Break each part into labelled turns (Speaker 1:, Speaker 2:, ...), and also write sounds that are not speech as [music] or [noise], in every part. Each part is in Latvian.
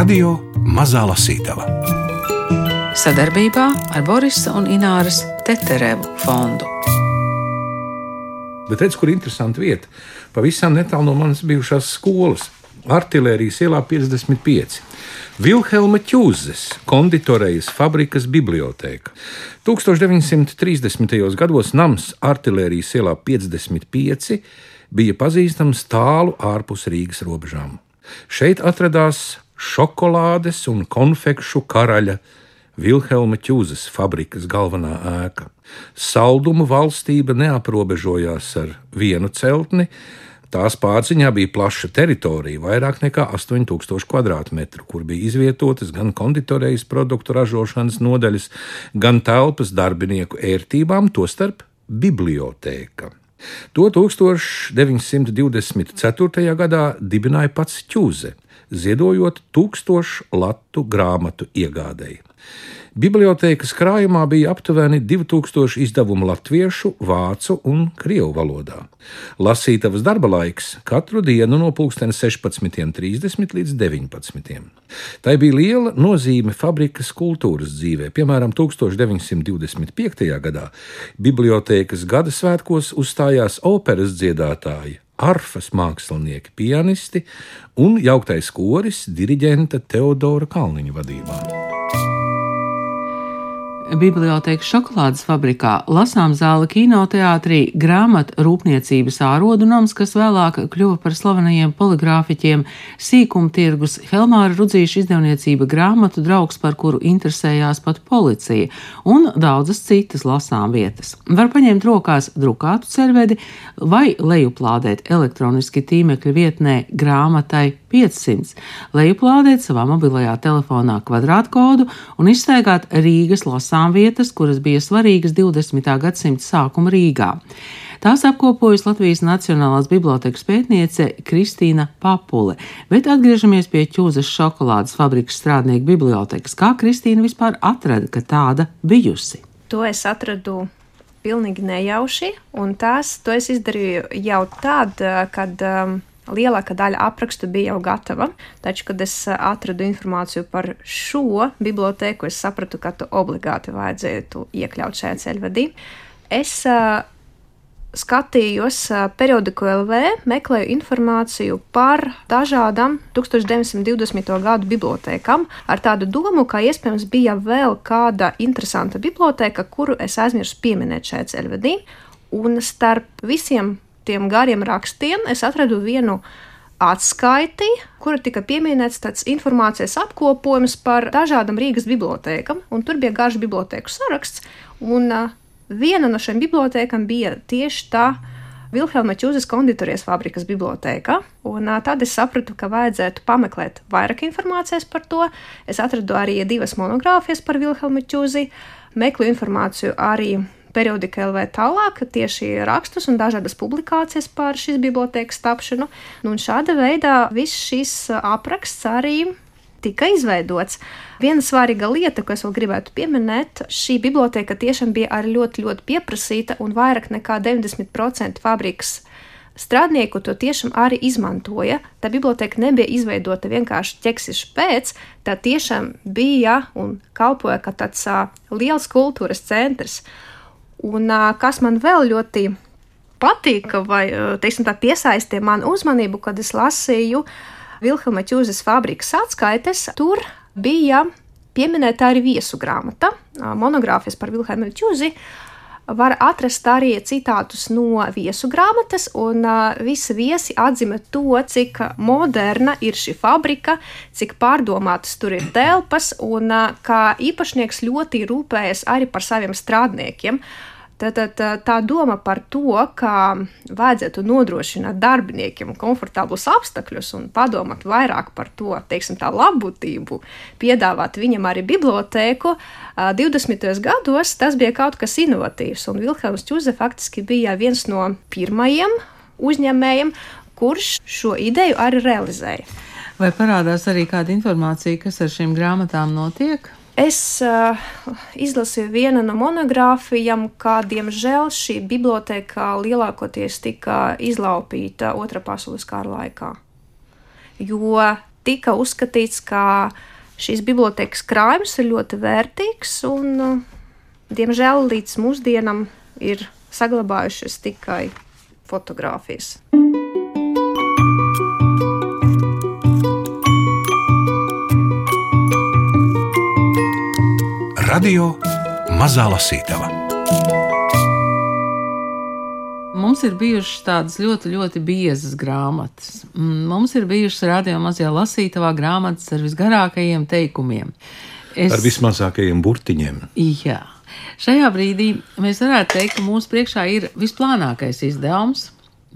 Speaker 1: Radio Mazā Lasītava
Speaker 2: sadarbībā ar Borisa un Ināras Teterevu fondu.
Speaker 3: Bet redz, kur interesanta vieta. Pavisam netālu no manas bijušās skolas. Artilērijas ielā 55. Vilhelma Čūzes, konditorejas fabrikas biblioteka. 1930. gados nams Artilērijas ielā 55 bija pazīstams tālu ārpus Rīgas robežām. Šeit atradās šokolādes un konfekšu karaļa Vilhelma Čūzes fabrikas galvenā ēka. Salduma valstība neaprobežojās ar vienu celtni, Tās pārziņā bija plaša teritorija, vairāk nekā 8000 km2, kur bija izvietotas gan konditorejas produktu ražošanas nodaļas, gan telpas darbinieku ērtībām, tostarp bibliotēka. To 1924. gadā dibināja pats Čūze, ziedojot tūkstošu latu grāmatu iegādēji. Bibliotēkas krājumā bija aptuveni 2000 izdevumu latviešu, vācu un krievu valodā. Lasītavas darba laiks katru dienu no 16.30 līdz 19. Tai bija liela nozīme fabrikas kultūras dzīvē. Piemēram, 1925. gadā bibliotēkas gada svētkos uzstājās operas dziedātāji arfas mākslinieki, pianisti un jauktais koris diriģenta Teodora Kalniņa vadībā.
Speaker 2: Bibliotēkas šokolādes fabrikā, lasām zāle kinoteātrī, grāmatu rūpniecības ārodu nams, kas vēlāk kļuva par slavenajiem poligrāfiķiem, sīkuma tirgus, Helmāra Rudzīša izdevniecība grāmatu draugs, par kuru interesējās pat policija, un daudzas citas lasām vietas. Var paņemt rokās drukātu cervedi vai lejuplādēt elektroniski tīmekļa vietnē grāmatai 500, lejuplādēt savā mobilajā telefonā kvadrātkodu un izstaigāt Rīgas lasām vietas, kuras bija svarīgas 20. gadsimta sākuma Rīgā. Tās apkopojas Latvijas Nacionālās bibliotekas pētniece Kristīna Papule, bet atgriežamies pie ķūzes šokolādes fabrikas strādnieku bibliotekas. Kā Kristīna vispār atrada, ka tāda bijusi?
Speaker 4: To es atradu pilnīgi nejauši, un tās to es izdarīju jau tad, kad um, lielākā daļa aprakstu bija jau gatava. Taču, kad es uh, atradu informāciju par šo biblioteku, es sapratu, ka tu obligāti vajadzētu iekļaut šajā ceļvedī. Es uh, skatījos uh, periodiku LV, meklēju informāciju par dažādām 1920. gadu bibliotekām, ar tādu domu, ka iespējams bija vēl kāda interesanta biblioteka, kuru es aizmirsu pieminēt šajā ceļvedī. Un starp visiem tiem gariem rakstiem es atradu vienu atskaiti, kura tika pieminēts tāds informācijas apkopojums par dažādām Rīgas bibliotēkām, un tur bija garš bibliotēku saraksts, un uh, viena no šīm bibliotēkām bija tieši tā Vilhelma Čūzes konditorijas fabrikas bibliotēka, un uh, tad es sapratu, ka vajadzētu pameklēt vairāk informācijas par to. Es atradu arī divas monogrāfijas par Vilhelmu Čūzi, meklēju informāciju arī periodika LV tālāk tieši rakstus un dažādas publikācijas par šīs bibliotekas tapšanu. Nu, un šāda veidā viss šis apraksts arī tika izveidots. Viena svarīga lieta, ko es vēl gribētu pieminēt, šī biblioteka tiešām bija arī ļoti, ļoti pieprasīta, un vairāk nekā 90% fabrikas strādnieku to tiešām arī izmantoja. Tā biblioteka nebija izveidota vienkārši ķeksišu pēc, tā tiešām bija un kalpoja kā tāds uh, liels kultūras centrs. Un kas man vēl ļoti patika, vai teiksim, tā piesaistīja manu uzmanību, kad es lasīju Vilhelma Čūzes fabrikas atskaites, tur bija pieminēta arī viesu grāmata, monogrāfijas par Vilhelmu Čūzi. Var atrast arī citātus no viesu grāmatas, un uh, visi viesi atzīmē to, cik moderna ir šī fabrika, cik pārdomātas tur ir telpas, un uh, kā īpašnieks ļoti rūpējas arī par saviem strādniekiem. Uh, Tātad tā, tā doma par to, ka vajadzētu nodrošināt darbiniekiem komfortablus apstākļus un padomāt vairāk par to, teiksim, tā labbūtību, piedāvāt viņam arī bibliotēku, 20. gados tas bija kaut kas inovatīvs, un Vilhelms Čuze faktiski bija viens no pirmajiem uzņēmējiem, kurš šo ideju arī realizēja.
Speaker 2: Vai parādās arī kāda informācija, kas ar šīm grāmatām notiek?
Speaker 4: Es uh, izlasīju vienu no monogrāfijām, kā diemžēl šī biblioteka lielākoties tika izlaupīta Otrā pasaules kara laikā. Jo tika uzskatīts, ka šīs bibliotekas krājums ir ļoti vērtīgs un, diemžēl, līdz mūsdienam ir saglabājušas tikai fotogrāfijas.
Speaker 1: Radio Mazā Lasītava.
Speaker 2: Mums ir bijušas tādas ļoti, ļoti biezas grāmatas. Mm, Mums ir bijušas radio mazajā lasītavā grāmatas ar visgarākajiem teikumiem. Es...
Speaker 3: Ar vismazākajiem burtiņiem.
Speaker 2: Jā. Šajā brīdī mēs varētu teikt, ka mūsu priekšā ir visplānākais izdevums,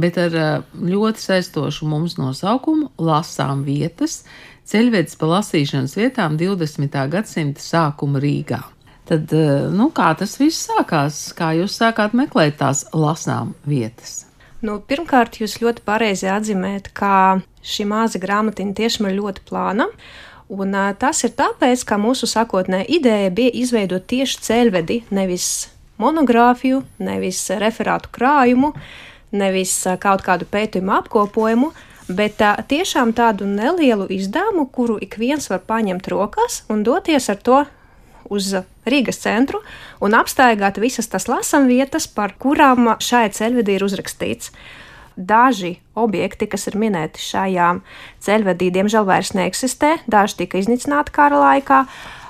Speaker 2: bet ar ā, ļoti saistošu mums nosaukumu - Lasām vietas, ceļvedis pa lasīšanas vietām 20. gadsimta sākuma Rīgā. Tad, ā, nu, kā tas viss sākās? Kā jūs sākāt meklēt tās lasām vietas?
Speaker 4: Nu, pirmkārt, jūs ļoti pareizi atzīmējat, ka šī maza grāmatiņa tiešām ir ļoti plāna. Un, ā, tas ir tāpēc, ka mūsu sākotnējā ideja bija izveidot tieši ceļvedi, nevis monogrāfiju, nevis referātu krājumu, nevis ā, kaut kādu pētījumu apkopojumu, bet tā, tiešām tādu nelielu izdevumu, kuru ik viens var paņemt rokās un doties ar to uz Rīgas centru un apstaigāt visas tās lasamvietas, par kurām šai ceļvedī ir uzrakstīts. Daži objekti, kas ir minēti šajā ceļvedī, diemžēl vairs neeksistē, daži tika iznīcināti kara laikā,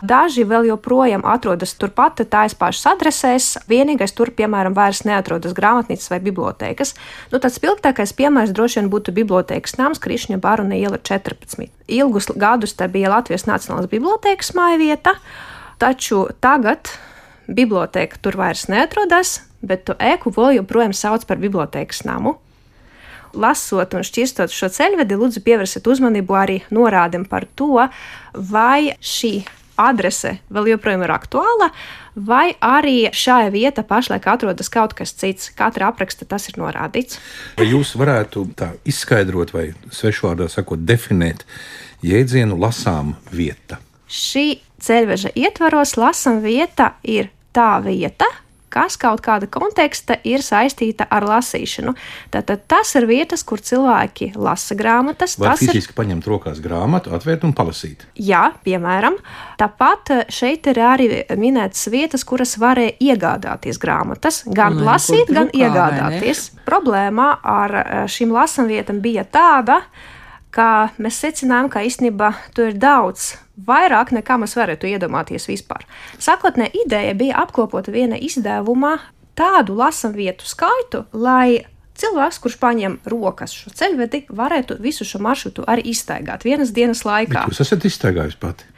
Speaker 4: daži vēl joprojām atrodas turpat, tās pašas adresēs. Vienīgais tur, piemēram, vairs neatrodas grāmatnīcas vai bibliotekas. Nu, tāds spilgtākais piemērs droši vien būtu bibliotekas nams Krišņa Baruna iela 14. Ilgus gadus tā bija Latvijas Nacionālās bibliotekas māja vieta, taču tagad biblioteka tur vairs neatrodas, bet to ēku vēl joprojām sauc par bibliotekas namu lasot un šķirstot šo ceļvedi, lūdzu pievērsiet uzmanību arī norādēm par to, vai šī adrese vēl joprojām ir aktuāla, vai arī šajā vietā pašlaik atrodas kaut kas cits. Katra apraksta tas ir norādīts.
Speaker 3: Vai jūs varētu tā izskaidrot, vai svešvārdā sakot, definēt jēdzienu lasām vieta?
Speaker 4: Šī ceļveža ietvaros lasām vieta ir tā vieta, kas kaut kāda konteksta ir saistīta ar lasīšanu. Tātad tas ir vietas, kur cilvēki lasa grāmatas.
Speaker 3: Var
Speaker 4: tas ir
Speaker 3: fiziski paņemt rokās grāmatu, atvērt un palasīt.
Speaker 4: Jā, piemēram, tāpat eh, šeit ir arī minētas vietas, kuras varēja iegādāties grāmatas, gan
Speaker 2: arī
Speaker 4: lasīt, gan
Speaker 2: drukā,
Speaker 4: iegādāties. Problēma ar eh, šīm lasamvietām bija tāda, ka mēs secinājām, ka īstenībā tur ir daudz vairāk nekā mēs varētu iedomāties vispār. Sākotnē ideja bija apkopot viena izdevumā tādu lasamvietu skaitu, lai cilvēks, kurš paņem rokas šo ceļvedi, varētu visu šo maršrutu arī iztaigāt vienas dienas laikā.
Speaker 3: Bet jūs esat iztaigājis pati.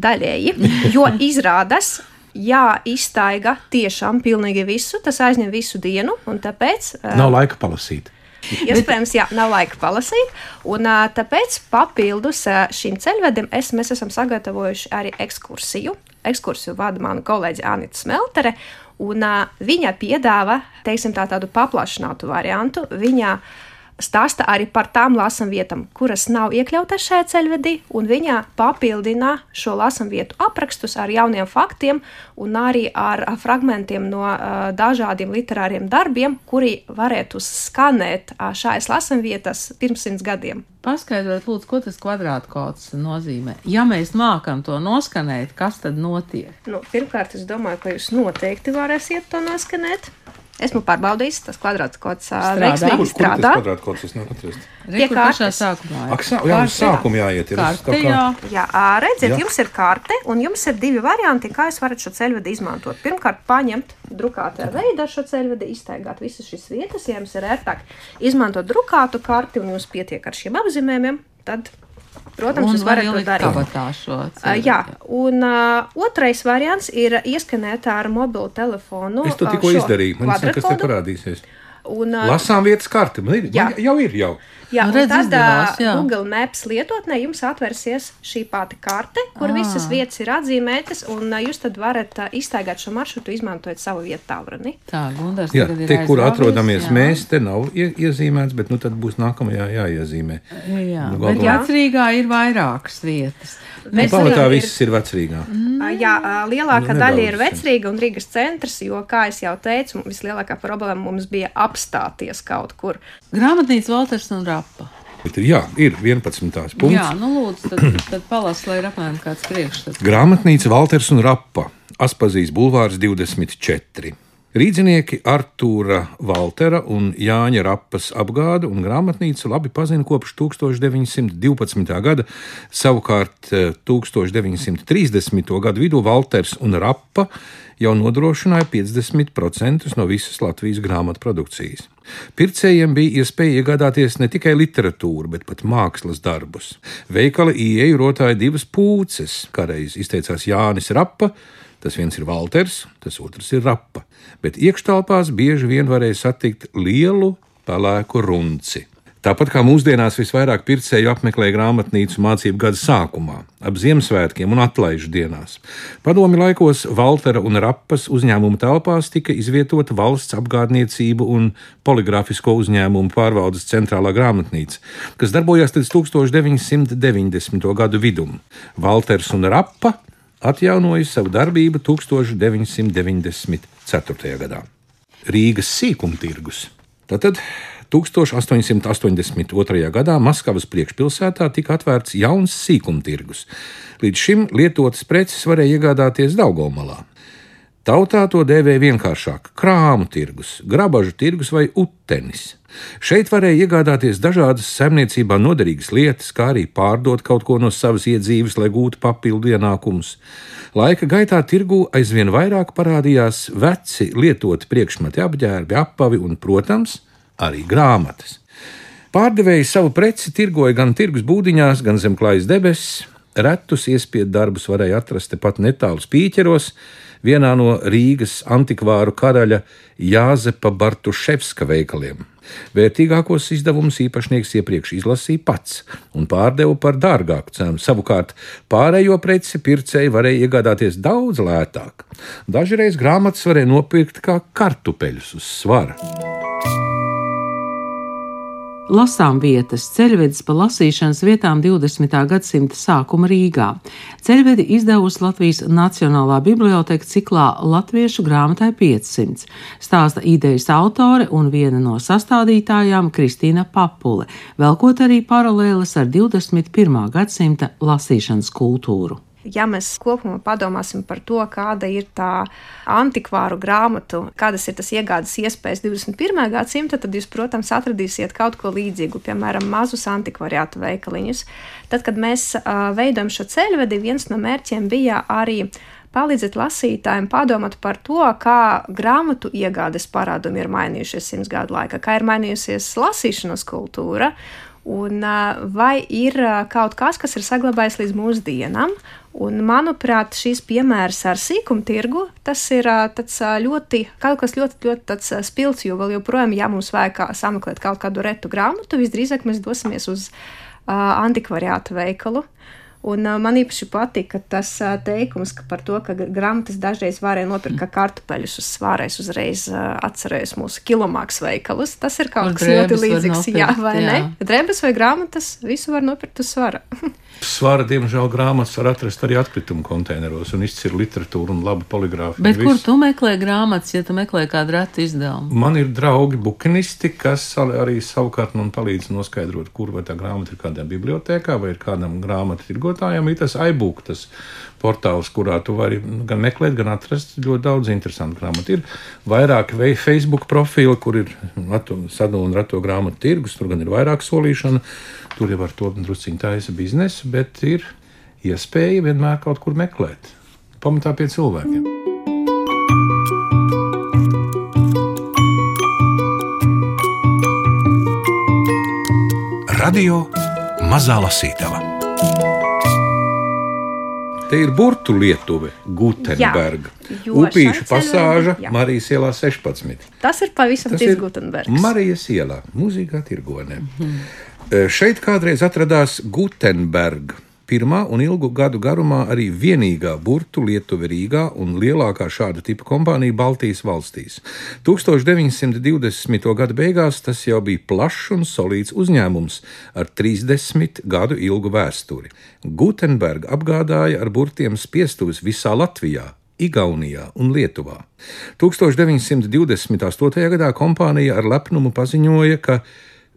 Speaker 4: Daļēji, jo izrādās, ja iztaiga tiešām pilnīgi visu, tas aizņem visu dienu, un tāpēc
Speaker 3: Nav laika palasīt. [laughs]
Speaker 4: Iespējams, jā, nav laika palasīt. Un, tāpēc papildus ā, šīm ceļvediem es, mēs esam sagatavojuši arī ekskursiju. Ekskursiju vada mana kolēģe Anita Smeltere. Un, viņa piedāvā teiksim, tā, tādu paplašinātu variantu. Viņa stāsta arī par tām lasamvietām, kuras nav iekļautas šajā ceļvedī, un viņa papildina šo lasamvietu aprakstus ar jauniem faktiem un arī ar fragmentiem no uh, dažādiem literāriem darbiem, kuri varētu skanēt uh, šais lasamvietas pirms simts gadiem.
Speaker 2: Paskaidrojiet, lūdzu, ko tas kvadrātkods nozīmē. Ja mēs mākam to noskanēt, kas tad notiek?
Speaker 4: Nu, pirmkārt, es domāju, ka jūs noteikti varēsiet to noskanēt. Esmu pārbaudījis, tas kvadrātkods ā,
Speaker 2: Strādā.
Speaker 4: veiksmīgi
Speaker 3: Kur, kur tas
Speaker 4: strādā.
Speaker 3: kvadrātkods es nevaru atrast?
Speaker 4: Pie kartes.
Speaker 2: sākumā ir?
Speaker 3: Ak, sā, jā, uz sākumu jāiet. ir.
Speaker 2: Karte,
Speaker 3: kaut kā-
Speaker 2: jā.
Speaker 4: Jā, redziet,
Speaker 3: Jā.
Speaker 4: jums ir karte, un jums ir divi varianti, kā jūs varat šo ceļvedi izmantot. Pirmkārt, paņemt drukātā veidā šo ceļvedi, iztaigāt visas šīs vietas. Ja jums ir ērtāk izmantot drukātu karti un jums pietiek ar šiem apzīmējumiem, tad, protams, jūs
Speaker 2: var
Speaker 4: varat to darīt.
Speaker 2: ceļu.
Speaker 4: Jā, un uh, otrais variants ir ieskanēt ar mobilu telefonu.
Speaker 3: Es to tikko izdarīju. Man liekas, kas te parādīsies.
Speaker 4: Un, ā,
Speaker 3: Lasām vietas karti. Man ir,
Speaker 4: Jā.
Speaker 3: man jau ir jau.
Speaker 4: Jā,
Speaker 2: Nu, redz,
Speaker 4: tad
Speaker 2: izdevās, jā.
Speaker 4: Google Maps lietotnē jums atvērsies šī pati karte, kur
Speaker 2: Ah.
Speaker 4: visas vietas ir atzīmētas, un jūs tad varat iztaigāt šo maršrutu, izmantojot savu vietu tālruni.
Speaker 2: Tā, Gundars,
Speaker 3: Jā,
Speaker 2: tagad ir
Speaker 3: te, kur atrodamies
Speaker 2: jā.
Speaker 3: mēs, te nav ie, iezīmēts, bet nu, tad būs nākamajā jāiezīmē.
Speaker 2: Jā,
Speaker 3: Nu,
Speaker 2: bet vecrīgā ir vairākas vietas.
Speaker 3: Nu,
Speaker 4: Vecrīga
Speaker 3: pamatā
Speaker 4: ir-
Speaker 3: viss ir vecrīgā.
Speaker 4: Ā, Jā, lielākā
Speaker 3: Nu,
Speaker 4: daļa ir vecrīga un Rīgas centrs, jo, kā jau teicu, vislielākā problēma mums bija apstāties kaut kur.
Speaker 2: Grāmatnīca Valters un Rapa.
Speaker 3: Bet ir, jā, ir 11. punkts.
Speaker 2: Jā, nu lūdzu, tad, tad palas, lai ir apmēram kāds priekšstats.
Speaker 3: Grāmatnīca Walters un Rapa, Aspazīs Bulvārs 24. Rīdzinieki Artūra Valtera un Jāņa Rapas apgāda un grāmatnīcu labi pazina kopš 1912. gada. Savukārt 1930. gadu vidū Valters un Rapa jau nodrošināja 50% no visas Latvijas grāmatu produkcijas. Pircējiem bija iespēja iegādāties ne tikai literatūru, bet pat mākslas darbus. Veikala ieeju rotāja divas pūces, kā reiz izteicās Jānis Rapa. Tas viens ir Walters, tas otrs ir Rapa, bet iekštelpās bieži vien varēja satikt lielu pelēku runci. Tāpat kā mūsdienās visvairāk pircēju apmeklēja grāmatnīcu mācību gada sākumā, ap Ziemassvētkiem un atlaižu dienās. Padomi laikos Valtera un Rapas uzņēmuma telpās tika izvietota valsts apgādniecību un poligrāfisko uzņēmumu pārvaldes centrālā grāmatnīca, kas darbojās līdz 1990. gadu vidum. Valters un Rapa atjaunoja savu darbību 1994. gadā. Rīgas sīkumtirgus. Tātad 1882. gadā Maskavas priekšpilsētā tika atvērts jauns sīkumtirgus. Līdz šim lietotas preces varēja iegādāties Daugomalā. Tautā to dēvēja vienkāršāk - krāmu tirgus, grabažu tirgus vai utenis. Šeit varēja iegādāties dažādas saimniecībā noderīgas lietas, kā arī pārdot kaut ko no savas iedzīves, lai gūtu papildu ienākumus. Laika gaitā tirgū aizvien vairāk parādījās veci lietoti priekšmeti, apģērbi, apavi un, protams, arī grāmatas. Pārdevēji savu preci tirgoja gan tirgus būdiņās, gan zem klājas debesis. Retus iespiedu darbus varēja atrast tepat netālu spīķeros, vienā no Rīgas antikvāru karaļa Jāzepa Bartuševska veikaliem. Vērtīgākos izdevumus īpašnieks iepriekš izlasīja pats un pārdeva par dārgāku cenu. Savukārt pārējo preci pircēji varēja iegādāties daudz lētāk. Dažreiz grāmatas varēja nopirkt kā kartupeļus uz svara.
Speaker 2: Lasām vietas, ceļvedis pa lasīšanas vietām 20. gadsimta sākuma Rīgā. Ceļvedi izdevusi Latvijas Nacionālā biblioteka ciklā Latviešu grāmatai 500. Stāsta idejas autore un viena no sastādītājām Kristīna Papule, velkot arī paralēles ar 21. gadsimta lasīšanas kultūru
Speaker 4: ja mēs kopumā padomāsim par to, kāda ir tā antikvāru grāmatu, kādas ir tas iegādes iespējas 21. gadsimta, tad jūs, protams, atradīsiet kaut ko līdzīgu, piemēram, mazus antikvariātu veikaliņus. Tad, kad mēs uh, veidojam šo ceļvedi, viens no mērķiem bija arī palīdzēt lasītājiem padomāt par to, kā grāmatu iegādes parādumi ir mainījušies simts gadu laikā, kā ir mainījusies lasīšanas kultūra. Un vai ir kaut kas, kas ir saglabājies līdz mūsdienām, Un, manuprāt, šīs piemērs ar sīkumu tirgu, tas ir ļoti, kaut kas ļoti, ļoti spilgts, jo vēl joprojām, ja mums vajag sameklēt kaut kādu retu grāmatu, visdrīzāk mēs dosimies uz uh, antikvariātu veikalu. Un, uh, man īpaši patika tas uh, teikums ka par to, ka grāmatas dažreiz varēja nopirkt kā kartupeļus uz svāra. Es uzreiz uh, atcerējos mūsu kilomāks veikalus. Tas ir kaut kas ļoti līdzīgs. Nopirkt, jā, vai jā. ne? Drēbes vai grāmatas visu var nopirkt uz svara. [laughs]
Speaker 3: Svara, diemžēl, grāmatas var atrast arī atkritumu konteineros un izcila literatūru un labu poligrāfiju.
Speaker 2: Bet kur tu meklē grāmatas, ja tu meklē kādu ratu izdevumu?
Speaker 3: Man ir draugi bukinisti, kas arī savukārt man palīdz noskaidrot, kur vai tā grāmata ir kādā bibliotēkā vai ir kādam grāmatu tirgotājam. Ir tas iBook, tas portāls, kurā tu vari gan meklēt, gan atrast ļoti daudz interesantu grāmatu. Ir vairāki Facebook profili, kur ir sadalīta un rato grāmatu tirgus, tur gan ir vairāk solīšana Tur jau ar to drusciņu taisa biznesa, bet ir iespēja vienmēr kaut kur meklēt. Pamatā pie cilvēkiem.
Speaker 1: Radio Mazā Lasītava.
Speaker 3: Te ir burbuļu Lietuve, Gutenberga. Upīšu pasāža jā. Marijas ielā 16.
Speaker 4: Tas ir pavisam cits Gutenbergs.
Speaker 3: Marijas ielā, mūzīgā tirgonē. Mm -hmm. Šeit kādreiz atradās Gutenberga. Pirmā un ilgu gadu garumā arī vienīgā burtu Lietuva Rīgā un lielākā šāda tipa kompānija Baltijas valstīs. 1920. gada beigās tas jau bija plašs un solīds uzņēmums ar 30 gadu ilgu vēsturi. Gutenberga apgādāja ar burtiem spiestuves visā Latvijā, Igaunijā un Lietuvā. 1928. gadā kompānija ar lepnumu paziņoja, ka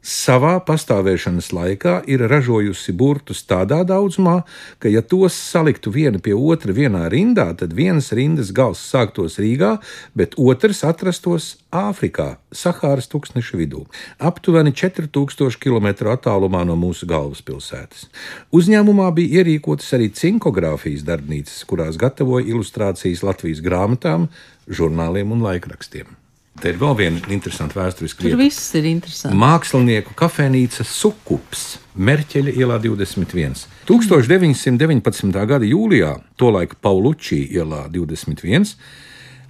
Speaker 3: savā pastāvēšanas laikā ir ražojusi burtus tādā daudzumā, ka, ja tos saliktu viena pie otra vienā rindā, tad vienas rindas gals sāktos Rīgā, bet otrs atrastos Āfrikā, Sahāras tūkstneša vidū, aptuveni 4000 km attālumā no mūsu galvaspilsētas. Uzņēmumā bija ierīkotas arī cinkogrāfijas darbnīcas, kurās gatavoja ilustrācijas Latvijas grāmatām, žurnāliem un laikrakstiem. Te ir vēl viena interesanta vēsturiska
Speaker 2: Tur
Speaker 3: lieta.
Speaker 2: viss ir interesanti.
Speaker 3: Mākslinieku kafejnīca Sukups, Merķeļa ielā 21. 1919. gada jūlijā, tolaik Paulučī ielā 21.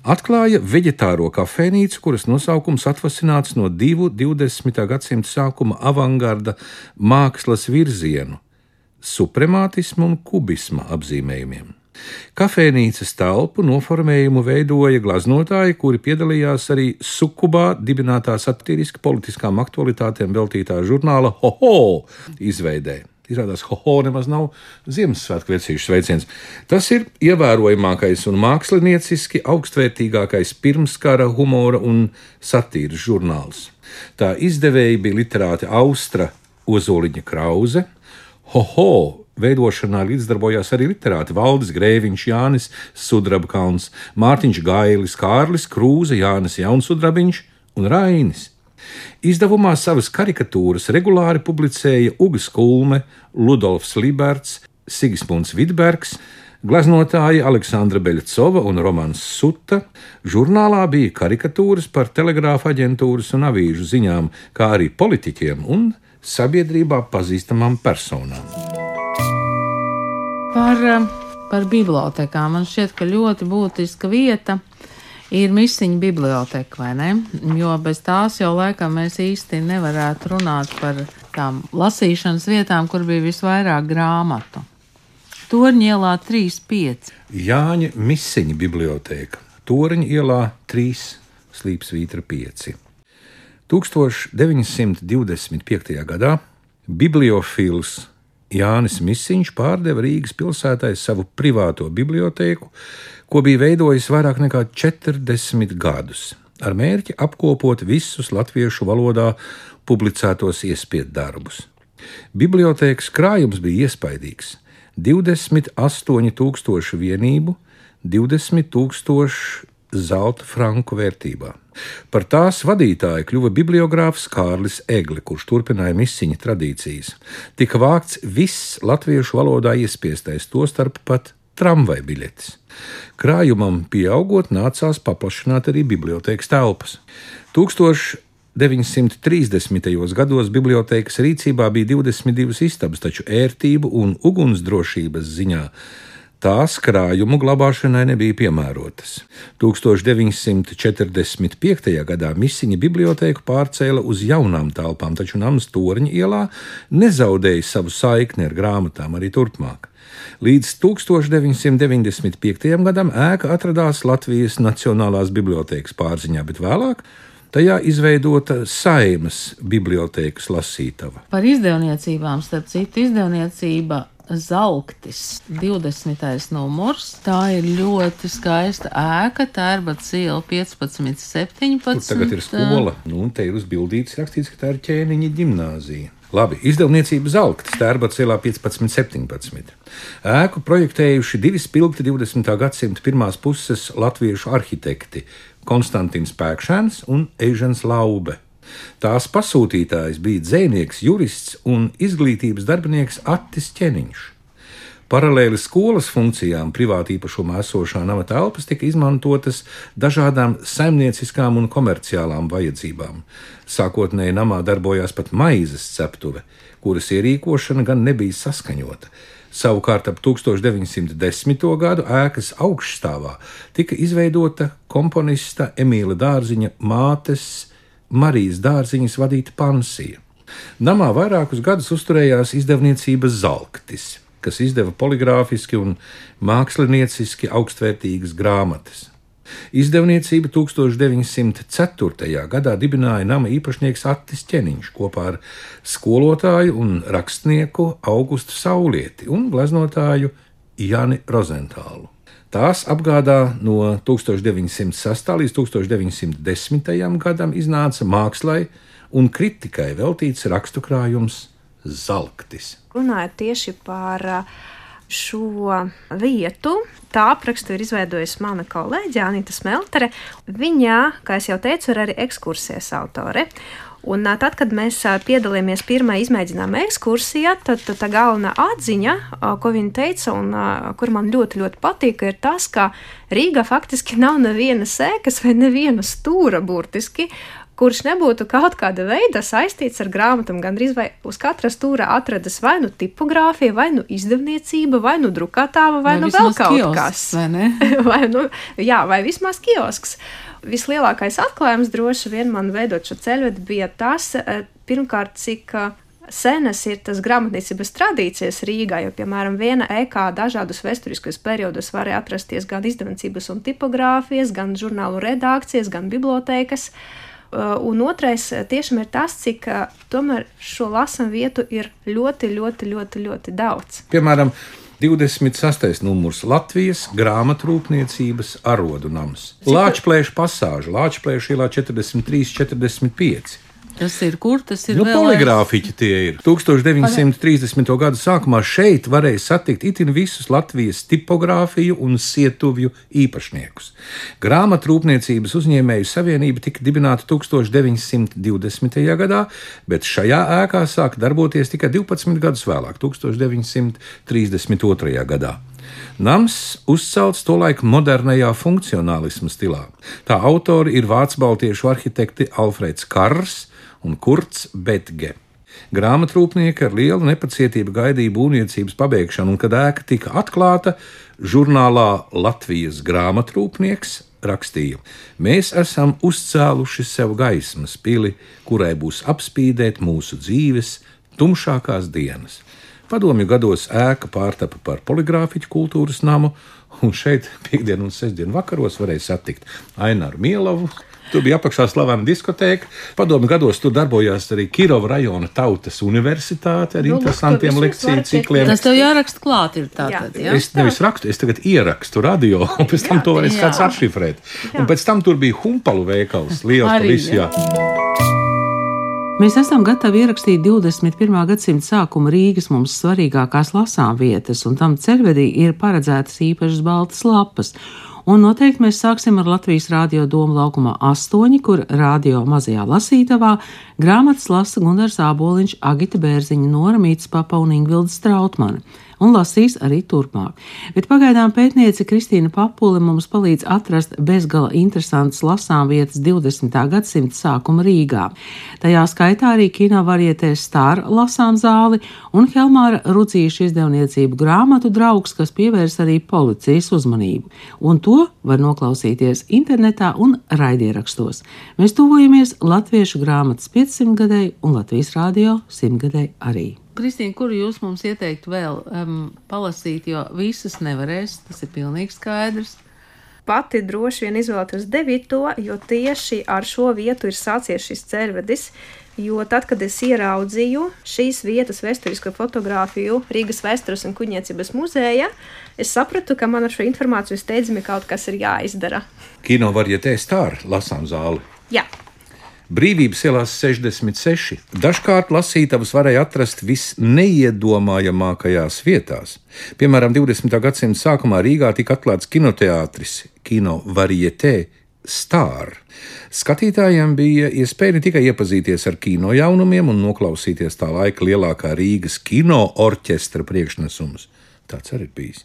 Speaker 3: Atklāja veģetāro kafejnīcu, kuras nosaukums atvasināts no divu 20. gadsimta sākuma avangarda mākslas virzienu - supremātisma un kubisma apzīmējumiem. Kafejnīcas telpu noformējumu veidoja glaznotāji, kuri piedalījās arī Sukubā dibinātā satiriski politiskām aktualitātēm veltītā žurnāla Hoho izveidē. Izrādās, hoho nemaz nav Ziemassvētku vecīšu sveiciens. Tas ir ievērojamākais un mākslinieciski augstvērtīgākais pirmskara humora un satīras žurnāls. Tā izdevēji bija literāti Austra Ozoliņa Krause, Hoho veidošanā līdzdarbojās arī literāti Valdis Grēviņš, Jānis Sudrabkalns, Mārtiņš Gailis, Kārlis Krūze, Jānis Jaunsudrabiņš un Rainis. Izdevumā savas karikatūras regulāri publicēja Ugas Kulme, Ludolfs Liberts, Sigismunds Vidbergs, gleznotāji Aleksandra Beļcova un Romans Suta. Žurnālā bija karikatūras par telegrāfa aģentūras un avīžu ziņām, kā arī politiķiem un sabiedrībā pazīstamām personām.
Speaker 2: Par, eh, par bibliotekām man šķiet, ka ļoti būtiska vieta ir misiņa biblioteka, vai ne? Jo bez tās jau laikam mēs īsti nevarētu runāt par tām lasīšanas vietām, kur bija visvairāk grāmatu. Torņa ielā 3,5.
Speaker 3: Jāņa Misiņa biblioteka, Toriņa ielā 3, Slīpsvītra 5. 1925. gadā bibliofils Jānis Misiņš pārdeva Rīgas pilsētai savu privāto bibliotēku, ko bija veidojis vairāk nekā 40 gadus, ar mērķi apkopot visus latviešu valodā publicētos iespiedu darbus. Bibliotēkas krājums bija iespaidīgs - 28,000 vienību, 20,000 zelta franku vērtībā. Par tās vadītāju kļuva bibliogrāfs Kārlis Egli, kurš turpināja misiņa tradīcijas. Tika vākts viss latviešu valodā iespiestais, tostarp pat tramvaju biļetes. Krājumam pieaugot, nācās paplašināt arī bibliotekas telpas. 1930. gados bibliotekas rīcībā bija 22 istabas, taču ērtību un ugunsdrošības ziņā tās krājumu glabāšanai nebija piemērotas. 1945. gadā Misiņa bibliotēku pārcēla uz jaunām telpām, taču Nams Torņa ielā nezaudēja savu saikni ar grāmatām arī turpmāk. Līdz 1995. gadam ēka atradās Latvijas Nacionālās bibliotēkas pārziņā, bet vēlāk tajā izveidota Saimas bibliotēkas lasītava.
Speaker 2: Par izdevniecībām, starp citu, izdevniecība Zelktis, 20. numurs. Tā ir ļoti skaista ēka, Tērbats iela 15, 17.
Speaker 3: Tur tagad ir skola, nu, un te ir uzbildīts rakstīts, ka tā ir ķēniņa gimnāzija. Labi, izdevniecība Zelktis, Tērbats ielā 15, 17. Ēku projektējuši divi spilgti 20. gadsimta pirmās puses latviešu arhitekti - Konstantins Pēkšēns un Eižens Laube. Tās pasūtītājs bija dzēnieks, jurists un izglītības darbinieks Attis Čeniņš. Paralēli skolas funkcijām privāti īpašumā esošā nama telpas tika izmantotas dažādām saimnieciskām un komerciālām vajadzībām. Sākotnēji namā darbojās pat maizes ceptuve, kuras ierīkošana gan nebija saskaņota. Savukārt ap 1910. gadu ēkas augšstāvā tika izveidota komponista Emīla Dārziņa mātes Marijas dārziņas vadīta pansija. Namā vairākus gadus uzturējās izdevniecība Zalktis, kas izdeva poligrāfiski un mākslinieciski augstvērtīgas grāmatas. Izdevniecību 1904. gadā dibināja nama īpašnieks Attis Čeniņš kopā ar skolotāju un rakstnieku Augustu Saulieti un gleznotāju Jani Rozentālu. Tās apgādā no 1906. līdz 1910. gadam iznāca mākslai un kritikai veltīts rakstu krājums Zalktis.
Speaker 4: Runājot tieši par šo vietu, tā aprakstu ir izveidojusi mana kolēģe Anita Smeltere. Viņa, kā jau teicu, ir arī ekskursijas autore. Un tad, kad mēs piedalījāmies pirmajā izmēģinājuma ekskursijā, tad, tā galvenā atziņa, ko viņa teica, un kur man ļoti, ļoti patīk, ir tas, ka Rīga faktiski nav neviena sēkas vai neviena stūra burtiski kurš nebūtu kaut kāda veida saistīts ar grāmatām. Gan arī uz katra stūra atradas vai nu tipogrāfija, vai nu izdevniecība, vai nu drukātāva, vai, vai nu vēl kaut kiosks, kas.
Speaker 2: Vai, [laughs]
Speaker 4: vai, nu, jā, vai vismaz kiosks. Vislielākais atklājums droši vien man veidot šo ceļvedi bija tas, eh, pirmkārt, cik eh, senas ir tas grāmatniecības tradīcijas Rīgā, jo, piemēram, viena ēkā dažādus vēsturiskos periodos varēja atrasties gan izdevniecības un tipogrāfijas, gan žurnālu redakcijas, gan bibliotēkas. Uh, Uh, un otrais tiešām ir tas, cik tomēr šo lasām vietu ir ļoti, ļoti, ļoti, ļoti daudz.
Speaker 3: Piemēram, 26. numurs Latvijas grāmatrūpniecības arodu nams. Lāčplēša pasāža, Lāčplēša ielā 43, 45.
Speaker 2: Tas ir kur? Tas ir
Speaker 3: nu, poligrāfiķi. Tie ir 1930. gadu sākumā šeit varēja satikt itin visus Latvijas tipogrāfiju un sietuvju īpašniekus. Grāmatrūpniecības uzņēmēju savienība tika dibināta 1920. gadā, bet šajā ēkā sāka darboties tikai 12 gadus vēlāk, 1932. gadā. Nams uzcelts tolaik modernajā funkcionālisma stilā. Tā autori ir vācu baltiešu arhitekti Alfrēds Kars un Kurts Betge. Grāmatrūpnieki ar lielu nepacietību gaidīja būvniecības pabeigšanu, un, kad ēka tika atklāta, žurnālā Latvijas grāmatrūpnieks rakstīja: Mēs esam uzcēluši sev gaismas pili, kurai būs apspīdēt mūsu dzīves tumšākās dienas. Padomju gados ēka pārtapa par poligrāfiķu kultūras namu, un šeit piekdienu un sestdienu vakaros varēja satikt Aināru Mielavu, Tur bija apakšā slavena diskoteka. Padomu gados tur darbojās arī Kirova rajona tautas universitāte ar nu, interesantiem lekciju cikliem.
Speaker 2: Tas tev jāraksta klāt, ir tātad. Jā.
Speaker 3: Es nevis rakstu, es tagad ierakstu radio, [laughs] un pēc tam jā, to varēs kāds atšifrēt. Jā. Un pēc tam tur bija humpalu veikals, liels pavis.
Speaker 2: Mēs esam gatavi ierakstīt 21. gadsimta sākuma Rīgas mums svarīgākās lasām vietas, un tam ceļvedī ir paredzētas īpašas baltas lapas Un noteikti mēs sāksim ar Latvijas Rādio Doma laukumā 8, kur radio mazajā lasītavā grāmatas lasa Gunārs Āboliņš, Agita Bērziņa, Nora Mītas Papa un Ingvilda Strautmane un lasīs arī turpmāk. Bet pagaidām pētniece Kristīna Papule mums palīdz atrast bezgala interesantas lasām vietas 20. gadsimta sākuma Rīgā. Tajā skaitā arī kino varietēs stāra lasām zāli un Helmāra Rucīša izdevniecību grāmatu draugs, kas pievērs arī policijas uzmanību. Un to var noklausīties internetā un raidierakstos. Mēs tuvojamies Latviešu grāmatas 500 gadai un Latvijas rādio 100 gadai arī. Kristīna, kuru jūs mums ieteiktu vēl um, palasīt, jo visas nevarēs, tas ir pilnīgi skaidrs.
Speaker 4: Pati droši vien izvēlētos devīto, jo tieši ar šo vietu ir sācies šis ceļvedis. Jo tad, kad es ieraudzīju šīs vietas vēsturisko fotografiju Rīgas vēstures un kuģniecības muzejā, es sapratu, ka man ar šo informāciju steidzami kaut kas ir jāizdara.
Speaker 3: Kino varietē stāra lasām zāli.
Speaker 4: Jā.
Speaker 3: Brīvības ielās 66. Dažkārt lasītavas varēja atrast visneiedomājamākajās vietās. Piemēram, 20. gadsimta sākumā Rīgā tika atklāts kinoteātris, kino varietē. Stār. Skatītājiem bija iespēja ne tikai iepazīties ar kino jaunumiem un noklausīties tā laika lielākā Rīgas kino orķestra priekšnesumus. Tāds arī bijis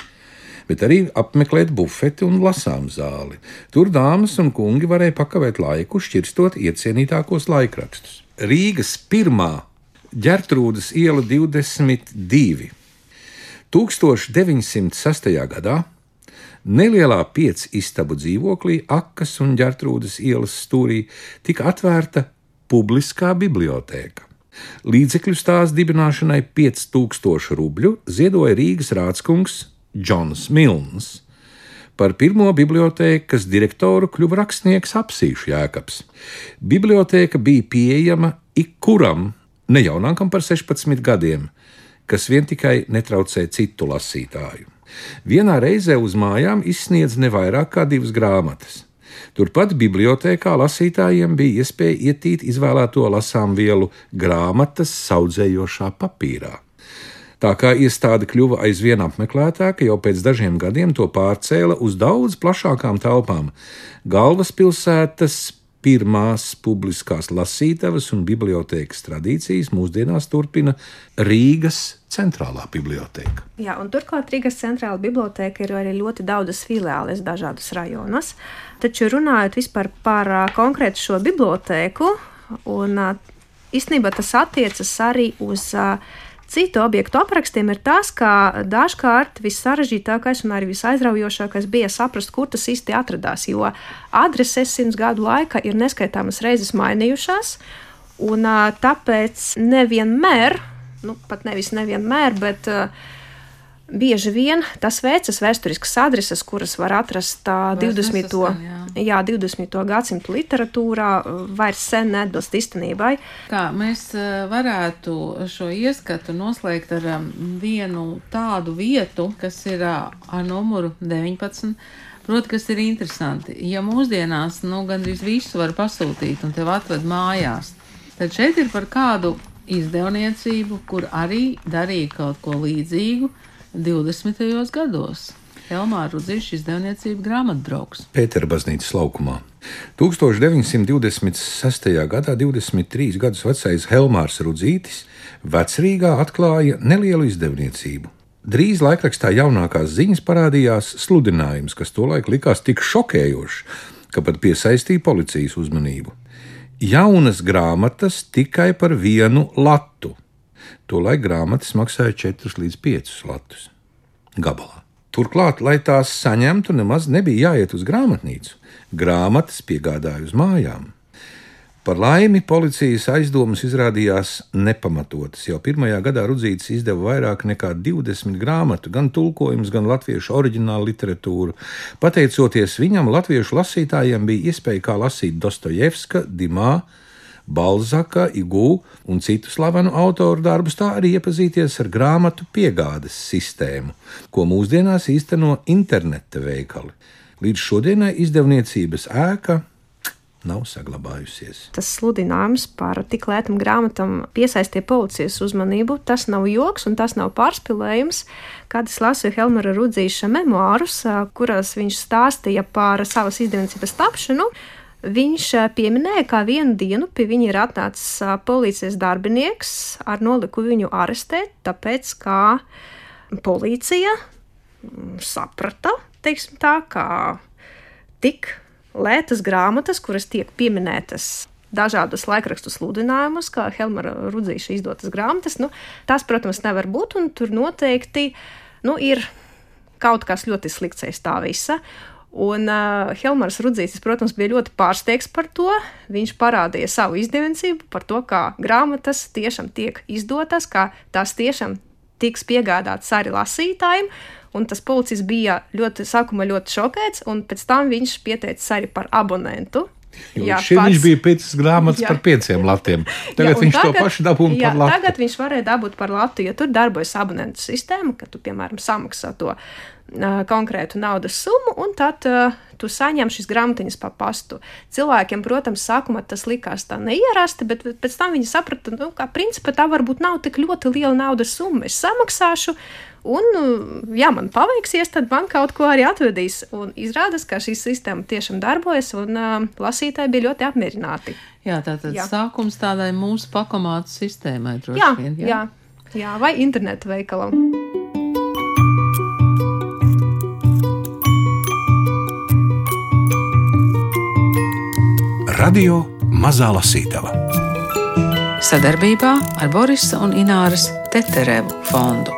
Speaker 3: bet arī apmeklēt bufeti un lasām zāli. Tur dāmas un kungi varēja pakavēt laiku, šķirstot iecienītākos laikrakstus. Rīgas pirmā ģertrūdas iela 22. 1906. gadā nelielā piecu istabu dzīvoklī, Akas un ģertrūdas ielas stūrī, tika atvērta publiskā bibliotēka. Līdzekļus tās dibināšanai 5000 rubļu ziedoja Rīgas rādskungs Džons Milns. Par pirmo bibliotēkas direktoru kļuva rakstnieks Apsīšu Jēkabs. Bibliotēka bija pieejama ikkuram, ne jaunākam par 16 gadiem, kas vien tikai netraucē citu lasītāju. Vienā reizē uz mājām izsniedz ne vairāk kā divas grāmatas. Turpat bibliotekā lasītājiem bija iespēja ietīt izvēlēto lasām vielu grāmatas saudzējošā papīrā. Tā kā iestāde kļuva aizvien apmeklētāka, jau pēc dažiem gadiem to pārcēla uz daudz plašākām telpām. Galvaspilsētas pirmās publiskās lasītavas un bibliotēkas tradīcijas mūsdienās turpina Rīgas centrālā biblioteka.
Speaker 4: Jā, un turklāt Rīgas centrālā biblioteka ir arī ļoti daudzas filiāles dažādos rajonos. Taču runājot vispār par konkrētu šo bibliotēku, un īstenībā tas attiecas arī uz uh, citu objektu aprakstiem ir tas, ka dažkārt vissarežģītākais un arī visaizraujošākais bija saprast, kur tas īsti atradās. Jo adreses simts gadu laikā ir neskaitāmas reizes mainījušās, un tāpēc nevienmēr, nu, pat nevis nevienmēr, bet uh, Bieži vien tas vecas vēsturiskas adreses, kuras var atrast uh, 20. Nesaskan, jā. Jā, 20. gadsimta literatūrā, vairs sen neatbilst īstenībai.
Speaker 2: Kā mēs varētu šo ieskatu noslēgt ar vienu tādu vietu, kas ir ar numuru 19. Protams, kas ir interesanti. Ja mūsdienās nu, gandrīz visu var pasūtīt un tev atved mājās, tad šeit ir par kādu izdevniecību, kur arī darīja kaut ko līdzīgu 20. gados. Helmāra Rudzīša izdevniecība grāmatbrauks.
Speaker 3: Pētera baznīcas laukumā. 1926. gadā 23 gadus vecais Helmārs Rudzītis vecrīgā atklāja nelielu izdevniecību. Drīz laikrakstā jaunākās ziņas parādījās sludinājums, kas tolaik likās tik šokējošs, ka pat piesaistīja policijas uzmanību. Jaunas grāmatas tikai par vienu latu Tolaik grāmatas maksāja 4 līdz 5 latus gabalā. Turklāt, lai tās saņemtu, nemaz nebija jāiet uz grāmatnīcu. Grāmatas piegādāja uz mājām. Par laimi policijas aizdomas izrādījās nepamatotas. Jau pirmajā gadā Rudzītis izdeva vairāk nekā 20 grāmatu, gan tulkojumus, gan latviešu oriģinālu literatūru. Pateicoties viņam, latviešu lasītājiem bija iespēja kā lasīt Dostojevska, Dimā, Balzaka, Igū un citu slavenu autoru darbus, tā arī iepazīties ar grāmatu piegādes sistēmu, ko mūsdienās īsteno interneta veikali. Līdz šodienai izdevniecības ēka nav saglabājusies.
Speaker 4: Tas sludinājums par tik lētām grāmatām piesaistīja policijas uzmanību. Tas nav joks un tas nav pārspīlējums. Kad es lasīju Helmera Rudzīša memoārus, kurās viņš stāstīja par savas izdevniecības tapšanu, Viņš pieminēja, ka vienu dienu pie viņa ir atnācis policijas darbinieks ar noliku viņu arestēt, tāpēc ka policija mm, saprata, teiksim tā, ka tik lētas grāmatas, kuras tiek pieminētas dažādus laikrakstu sludinājumus, kā Helmara Rudzīša izdotas grāmatas, nu, tas, protams, nevar būt, un tur noteikti nu, ir kaut kas ļoti slikts aiz tā visa. Un uh, Helmārs Rudzītis, protams, bija ļoti pārsteigts par to. Viņš parādīja savu izdevniecību par to, kā grāmatas tiešām tiek izdotas, kā tās tiešām tiks piegādātas arī lasītājiem. Un tas policists bija ļoti, sākumā ļoti šokēts, un pēc tam viņš pieteicis arī par abonentu.
Speaker 3: Jā, šeit pats, viņš bija pēc grāmatas jā. par pieciem latiem. Tagad jā, viņš tagad, to pašu dabūja par latu.
Speaker 4: Tagad viņš varēja dabūt par latu, jo tur darbojas abonentu sistēma, ka tu, piemēram, samaksā to konkrētu naudas summu, un tad uh, tu saņem šīs grāmatiņas pa pastu. Cilvēkiem, protams, sākumā tas likās tā neierasti, bet pēc tam viņi saprata, nu, ka principā tā varbūt nav tik ļoti liela naudas summa. Es samaksāšu, un, ja man paveiksies, tad man kaut ko arī atvedīs. Un izrādās, ka šī sistēma tiešām darbojas, un uh, lasītāji bija ļoti apmierināti.
Speaker 2: Jā, tā tad
Speaker 4: jā.
Speaker 2: sākums tādai mūsu pakomātu sistēmai droši
Speaker 4: jā,
Speaker 2: vien.
Speaker 4: Jā. jā, jā, vai internetu veikalam.
Speaker 1: Radio Mazā Lasītava
Speaker 2: sadarbībā ar Borisa un Ināras Teterevu fondu.